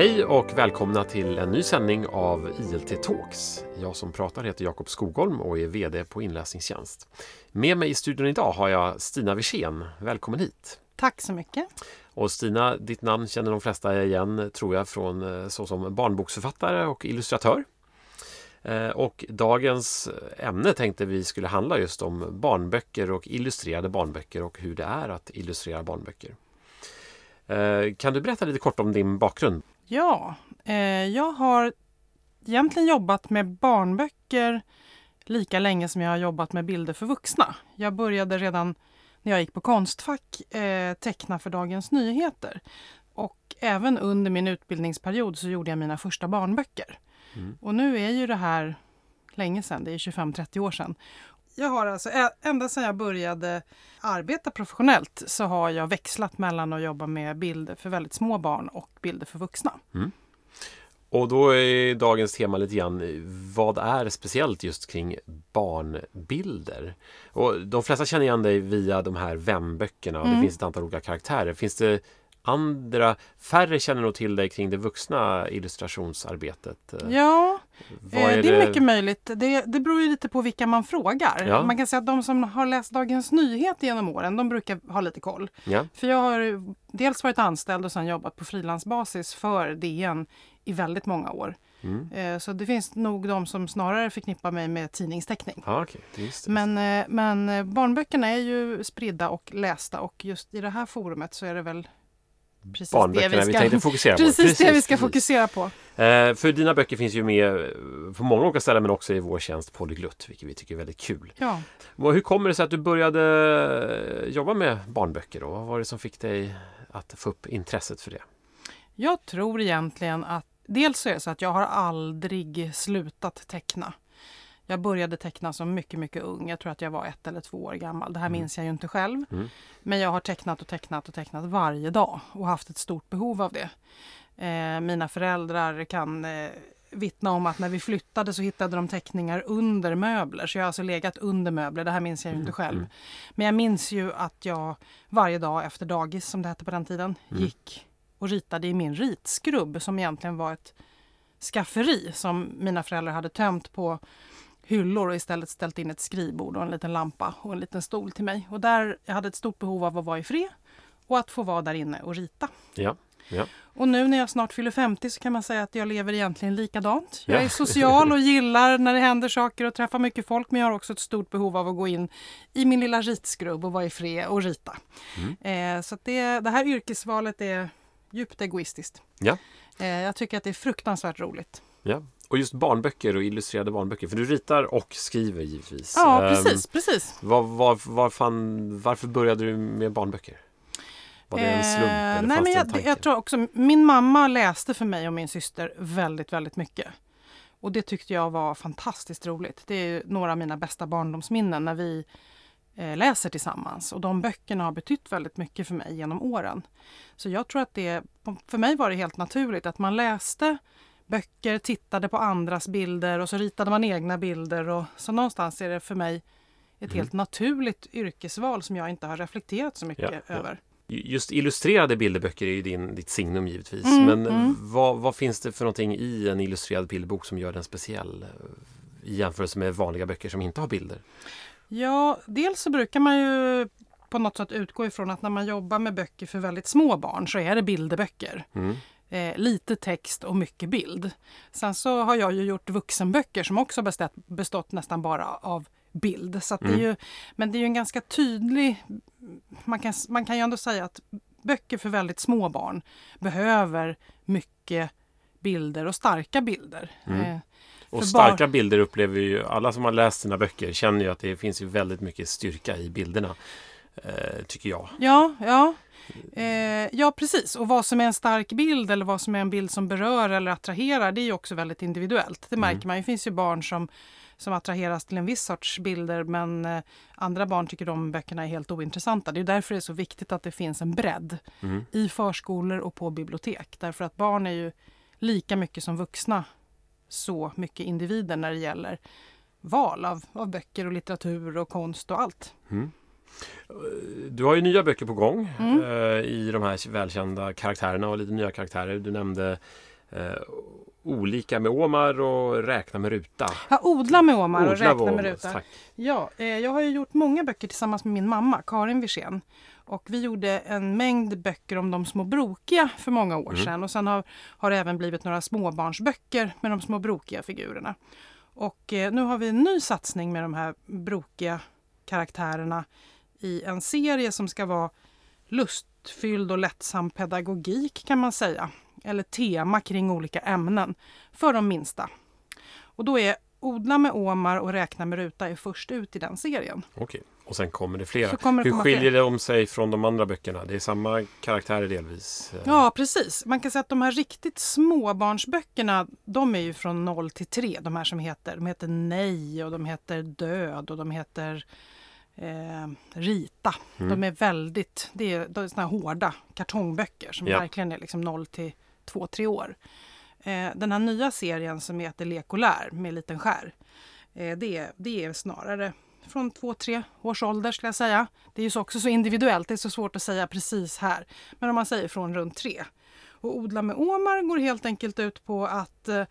Hej och välkomna till en ny sändning av ILT Talks. Jag som pratar heter Jakob Skogholm och är VD på Inläsningstjänst. Med mig i studion idag har jag Stina Wirsén. Välkommen hit! Tack så mycket! Och Stina, ditt namn känner de flesta igen tror jag från eh, såsom barnboksförfattare och illustratör. Eh, och dagens ämne tänkte vi skulle handla just om barnböcker och illustrerade barnböcker och hur det är att illustrera barnböcker. Eh, kan du berätta lite kort om din bakgrund? Ja, eh, jag har egentligen jobbat med barnböcker lika länge som jag har jobbat med bilder för vuxna. Jag började redan när jag gick på Konstfack eh, teckna för Dagens Nyheter. Och även under min utbildningsperiod så gjorde jag mina första barnböcker. Mm. Och nu är ju det här länge sedan, det är 25-30 år sedan. Jag har alltså, ända sedan jag började arbeta professionellt så har jag växlat mellan att jobba med bilder för väldigt små barn och bilder för vuxna. Mm. Och då är dagens tema lite grann vad är speciellt just kring barnbilder? Och de flesta känner igen dig via de här vemböckerna och mm. det finns ett antal olika karaktärer. Finns det andra, färre känner nog till dig kring det vuxna illustrationsarbetet. Ja, eh, är det är mycket möjligt. Det, det beror ju lite på vilka man frågar. Ja. Man kan säga att de som har läst Dagens Nyheter genom åren, de brukar ha lite koll. Ja. För jag har dels varit anställd och sen jobbat på frilansbasis för DN i väldigt många år. Mm. Eh, så det finns nog de som snarare förknippar mig med tidningsteckning. Ah, okay. just det, Men, eh, men barnböckerna är ju spridda och lästa och just i det här forumet så är det väl precis barnböckerna vi, ska, vi tänkte fokusera på. Precis, det vi ska precis. fokusera på. Eh, för dina böcker finns ju med eh, på många olika ställen men också i vår tjänst Polyglutt, vilket vi tycker är väldigt kul. Ja. hur kommer det sig att du började eh, jobba med barnböcker? Då? Vad var det som fick dig att få upp intresset för det? Jag tror egentligen att dels är det så att jag har aldrig slutat teckna. Jag började teckna som mycket, mycket ung. Jag tror att jag var ett eller två år gammal. Det här mm. minns jag ju inte själv. Mm. Men jag har tecknat och tecknat och tecknat varje dag och haft ett stort behov av det. Eh, mina föräldrar kan eh, vittna om att när vi flyttade så hittade de teckningar under möbler. Så jag har alltså legat under möbler. Det här minns jag ju inte mm, själv. Mm. Men jag minns ju att jag varje dag efter dagis, som det hette på den tiden, mm. gick och ritade i min ritskrubb som egentligen var ett skafferi som mina föräldrar hade tömt på hyllor och istället ställt in ett skrivbord och en liten lampa och en liten stol till mig. Och där jag hade ett stort behov av att vara i fred och att få vara där inne och rita. Ja, ja. Och nu när jag snart fyller 50 så kan man säga att jag lever egentligen likadant. Jag är social och gillar när det händer saker och träffar mycket folk men jag har också ett stort behov av att gå in i min lilla ritskrubb och vara i fred och rita. Mm. Eh, så det, det här yrkesvalet är djupt egoistiskt. Ja. Eh, jag tycker att det är fruktansvärt roligt. Ja, och just barnböcker och illustrerade barnböcker. För du ritar och skriver givetvis. Ja, precis. Um, precis. Var, var, var fan, varför började du med barnböcker? Var det en slump? Eh, nej, men jag, jag, tror också, min mamma läste för mig och min syster väldigt, väldigt mycket. Och det tyckte jag var fantastiskt roligt. Det är några av mina bästa barndomsminnen när vi eh, läser tillsammans. Och de böckerna har betytt väldigt mycket för mig genom åren. Så jag tror att det, för mig var det helt naturligt att man läste böcker, tittade på andras bilder och så ritade man egna bilder. Och, så någonstans är det för mig ett mm. helt naturligt yrkesval som jag inte har reflekterat så mycket ja, över. Ja. Just illustrerade bilderböcker är ju din, ditt signum givetvis. Mm, Men mm. Vad, vad, finns det för någonting i en illustrerad bilderbok som gör den speciell i jämförelse med vanliga böcker som inte har bilder? Ja, dels så brukar man ju på något sätt utgå ifrån att när man jobbar med böcker för väldigt små barn så är det bilderböcker. Mm. Eh, lite text och mycket bild. Sen så har jag ju gjort vuxenböcker som också bestått, bestått nästan bara av bild. Så mm. det är mm. ju, men det är ju en ganska tydlig... Man kan, man kan ju ändå säga att böcker för väldigt små barn behöver mycket bilder och starka bilder. Mm. Eh, och starka bilder upplever ju alla som har läst sina böcker känner ju att det finns ju väldigt mycket styrka i bilderna. Eh, tycker jag. Ja, ja. Eh, ja, precis. Och vad som är en stark bild eller vad som är en bild som berör eller attraherar, det är ju också väldigt individuellt. Det märker mm. man. Det finns ju barn som, som attraheras till en viss sorts bilder men eh, andra barn tycker de böckerna är helt ointressanta. Det är därför det är så viktigt att det finns en bredd mm. i förskolor och på bibliotek. Därför att barn är ju lika mycket som vuxna så mycket individer när det gäller val av, av böcker och litteratur och konst och allt. Mm. Du har ju nya böcker på gång mm. eh, i de här välkända karaktärerna och lite nya karaktärer. Du nämnde eh, olika med Omar och räkna med ruta. Ja, odla med Omar och Odla räkna med Omar, ruta. tack. Ja, eh, jag har ju gjort många böcker tillsammans med min mamma, Karin Wirsén. Och vi gjorde en mängd böcker om de små brokiga för många år Mm. sedan. Och sen har, har det även blivit några småbarnsböcker med de små brokiga figurerna. Och eh, nu har vi en ny satsning med de här brokiga karaktärerna i en serie som ska vara lustfylld och lättsam pedagogik kan man säga. Eller tema kring olika ämnen för de minsta. Och då är Odla med Omar och Räkna med ruta är först ut i den serien. Okej, och sen kommer det flera. Kommer det Hur skiljer fler. om sig från de andra böckerna? Det är samma karaktärer delvis. eh, Ja, precis. Man kan säga att de här riktigt småbarnsböckerna, de är ju från 0 till 3. De här som heter, de heter Nej och de heter Död och de heter eh, Rita. Mm. De är väldigt, det är, de är såna hårda kartongböcker som Ja. verkligen är liksom 0 till 2-3 år. Eh, den här nya serien som heter Lek och lär med liten skär. Eh, det, är- det är snarare från 2-3 års ålder skulle jag säga. Det är ju så också så individuellt, det är så svårt att säga precis här. Men om man säger från runt 3. Och Odla med Omar går helt enkelt ut på att eh,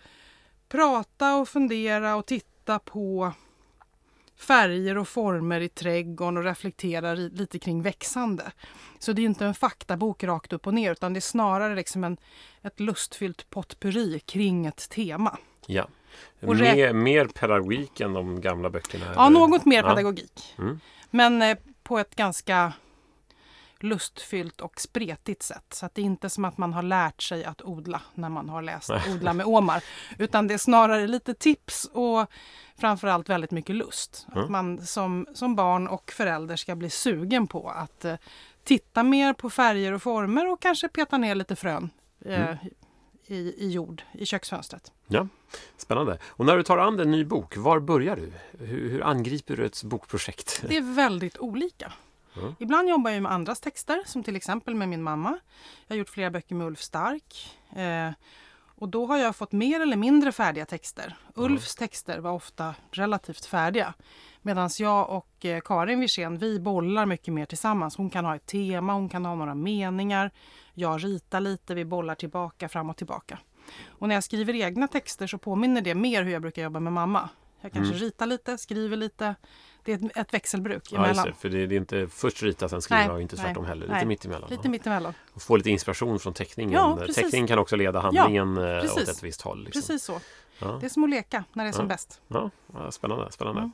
prata och fundera och titta på färger och former i trädgården och reflektera ri- lite kring växande. Så det är inte en faktabok rakt upp och ner utan det är snarare liksom en, ett lustfyllt potpurri kring ett tema. Ja. Mer, mer pedagogik än de gamla böckerna? Ja, eller? något mer Ja. pedagogik. Mm. Men eh, på ett ganska lustfyllt och spretigt sätt. Så att det är inte som att man har lärt sig att odla när man har läst. Odla med Omar. Utan det är snarare lite tips och framförallt väldigt mycket lust. Att Mm. man som, som barn och förälder ska bli sugen på att eh, titta mer på färger och former och kanske peta ner lite frön eh, Mm. i, i jord i köksfönstret. Spännande. Och när du tar an en ny bok, var börjar du? Hur, hur angriper du ett bokprojekt? Det är väldigt olika. Mm. Ibland jobbar jag med andras texter, som till exempel med min mamma. Jag har gjort flera böcker med Ulf Stark. Eh, och då har jag fått mer eller mindre färdiga texter. Ulfs texter var ofta relativt färdiga. Medan jag och eh, Karin Wirsén, vi bollar mycket mer tillsammans. Hon kan ha ett tema, hon kan ha några meningar. Jag ritar lite, vi bollar tillbaka, fram och tillbaka. Och när jag skriver egna texter så påminner det mer hur jag brukar jobba med mamma. Jag kanske Mm. ritar lite, skriver lite. Det är ett, ett växelbruk Ja, emellan. det, för det, det är inte först rita sen skriva Nej, och inte tvärtom heller. nej. Lite mittemellan. Lite mittemellan. Och få lite inspiration från teckningen. Ja. Teckningen kan också leda handlingen eh, åt ett visst håll. Liksom. Precis så. Ja. Det är som att leka när det är som Ja. bäst. Ja, ja, spännande. spännande. Mm.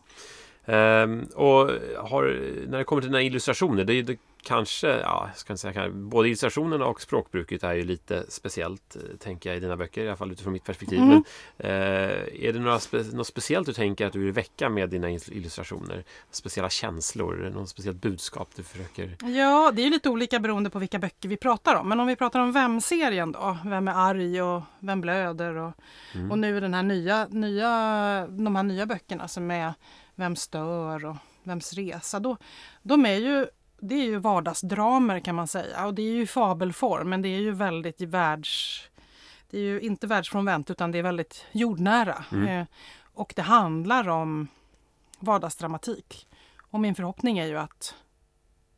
Ehm, och har, när det kommer till dina illustrationer, det det kanske, ja, jag ska säga, kanske, både illustrationerna och språkbruket är ju lite speciellt, eh, tänker jag, i dina böcker, i alla fall utifrån mitt perspektiv. Mm. Men, eh, är det några spe, något speciellt du tänker att du vill väcka med dina il- illustrationer? Speciella känslor, något speciellt budskap du försöker... Ja, det är ju lite olika beroende på vilka böcker vi pratar om. Men om vi pratar om Vem-serien då. Vem är arg och Vem blöder? Och, Mm. och nu den här nya, nya, de här nya böckerna som är Vem stör och Vems resa. Då, de är ju, det är ju vardagsdramer kan man säga. Och det är ju fabelform men det är ju väldigt världs... Det är ju inte världsfrånvänt utan det är väldigt jordnära. Mm. Eh, och det handlar om vardagsdramatik. Och min förhoppning är ju att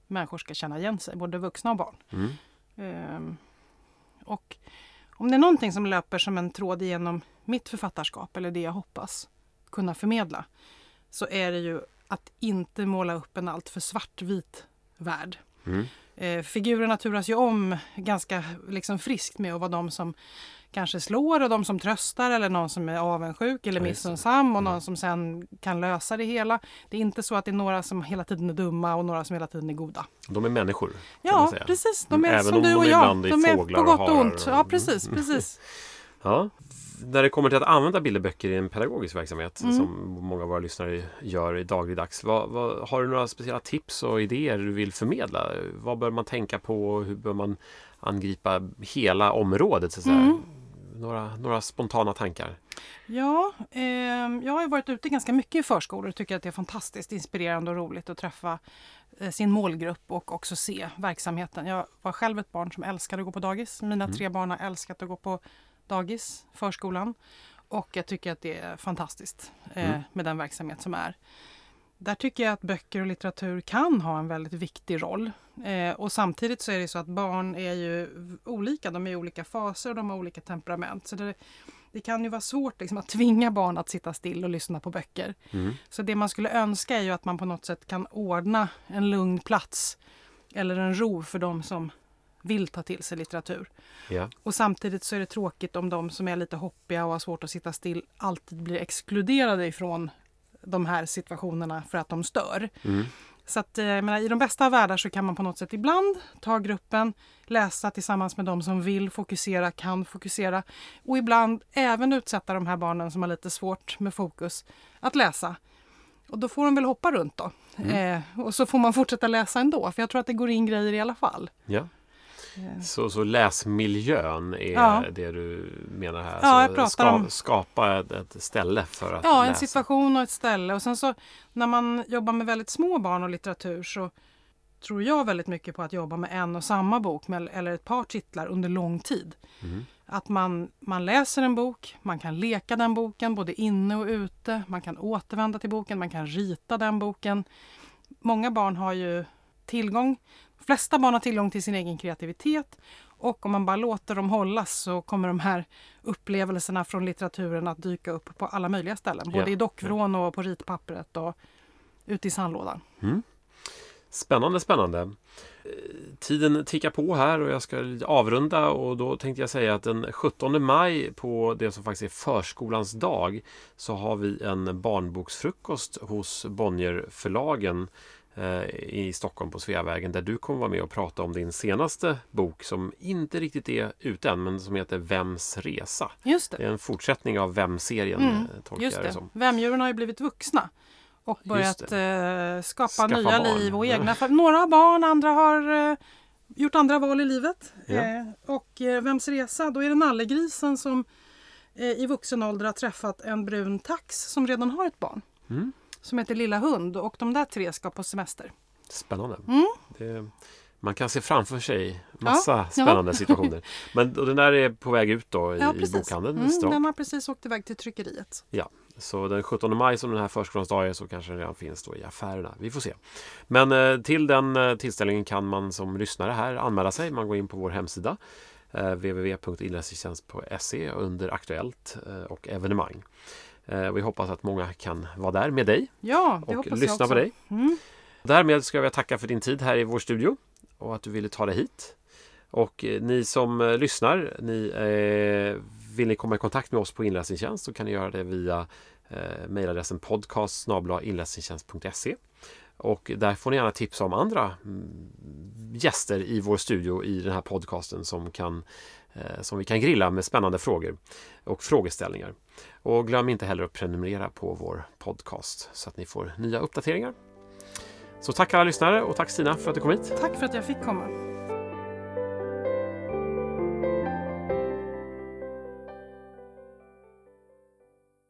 människor ska känna igen sig, både vuxna och barn. Mm. Ehm, och om det är någonting som löper som en tråd genom mitt författarskap, eller det jag hoppas kunna förmedla, så är det ju att inte måla upp en alltför svartvit värld. Mm. Eh, figurerna turas ju om ganska liksom friskt med att vara de som kanske slår och de som tröstar eller någon som är avundsjuk eller missunnsam och Mm. någon som sen kan lösa det hela. Det är inte så att det är några som hela tiden är dumma och några som hela tiden är goda. De är människor. Ja, precis. De är Även som om du och jag. De är på och gott och harar ont. och- Ja, precis. precis. Ja. När det kommer till att använda bilderböcker i en pedagogisk verksamhet Mm. som många av våra lyssnare gör i dagligdags. Vad, vad, har du några speciella tips och idéer du vill förmedla? Vad bör man tänka på? Hur bör man angripa hela området? Så? Mm. Några, några spontana tankar? Ja, ehm, jag har varit ute ganska mycket i förskolor och tycker att det är fantastiskt inspirerande och roligt att träffa eh, sin målgrupp och också se verksamheten. Jag var själv ett barn som älskade att gå på dagis. Mina Mm. tre barn har älskat att gå på dagis, förskolan. Och jag tycker att det är fantastiskt eh, Mm. med den verksamhet som är. Där tycker jag att böcker och litteratur kan ha en väldigt viktig roll. Eh, och samtidigt så är det så att barn är ju olika, de är i olika faser och de har olika temperament. Så det, det kan ju vara svårt liksom, att tvinga barn att sitta still och lyssna på böcker. Mm. Så det man skulle önska är ju att man på något sätt kan ordna en lugn plats eller en ro för de som vill ta till sig litteratur. Ja. Och samtidigt så är det tråkigt om de som är lite hoppiga och har svårt att sitta still alltid blir exkluderade ifrån de här situationerna för att de stör. Mm. Så att, eh, menar, i de bästa av världar så kan man på något sätt ibland ta gruppen, läsa tillsammans med de som vill fokusera, kan fokusera och ibland även utsätta de här barnen som har lite svårt med fokus att läsa. Och då får de väl hoppa runt då. Mm. Eh, och så får man fortsätta läsa ändå, för jag tror att det går in grejer i alla fall. Ja. Eh, Så, så läsmiljön är Ja. det du menar här? Ja, jag pratar om- Skapa ett, ett ställe för att Ja, en läsa. situation och ett ställe. Och sen så när man jobbar med väldigt små barn och litteratur så tror jag väldigt mycket på att jobba med en och samma bok med, eller ett par titlar under lång tid. Mm. Att man, man läser en bok, man kan leka den boken både inne och ute, man kan återvända till boken, man kan rita den boken. Många barn har ju tillgång, flesta barn har tillgång till sin egen kreativitet och om man bara låter dem hållas så kommer de här upplevelserna från litteraturen att dyka upp på alla möjliga ställen. Både Ja, i dockvrån och på ritpappret och ute i sandlådan. Mm. Spännande, spännande. Tiden tickar på här och jag ska avrunda och då tänkte jag säga att den 17 maj på det som faktiskt är förskolans dag så har vi en barnboksfrukost hos Bonnierförlagen i Stockholm på Sveavägen där du kommer vara med och prata om din senaste bok som inte riktigt är ute än men som heter Vems resa. Just Det det. är en fortsättning av Vem-serien Mm, eh, tolkar Just jag det det. som. Vämdjuren har ju blivit vuxna och börjat eh, skapa Skaffa nya barn. liv och egna Några har barn, andra har eh, gjort andra val i livet. Ja. Eh, och eh, Vems resa? Då är det nallegrisen som eh, i vuxen ålder har träffat en brun tax som redan har ett barn. Mm. Som heter Lilla hund och de där tre ska på semester. Spännande. Mm. Det, man kan se framför sig massa Ja, ja. spännande situationer. Men den där är på väg ut då i, Ja, i bokhandeln. Mm, den har precis åkt iväg till tryckeriet. Så den 17 maj som den här förskolans dag är så kanske den redan finns då i affärerna. Vi får se. Men eh, till den eh, tillställningen kan man som lyssnare här anmäla sig. Man går in på vår hemsida eh, www.inläsningstjänst.se under Aktuellt och evenemang. Eh, vi hoppas att många kan vara där med dig Ja, det och hoppas jag lyssna också. på dig. Mm. Därmed ska jag tacka för din tid här i vår studio och att du ville ta dig hit. Och eh, ni som eh, lyssnar, ni, eh, vill ni komma i kontakt med oss på inläsningstjänst så kan ni göra det via eh, mejladressen podcast inläsningstjänst.se och där får ni gärna tipsa om andra mm, gäster i vår studio i den här podcasten som, kan, eh, som vi kan grilla med spännande frågor och frågeställningar. Och glöm inte heller att prenumerera på vår podcast så att ni får nya uppdateringar. Så tack alla lyssnare och tack Stina för att du kom hit. Tack för att jag fick komma.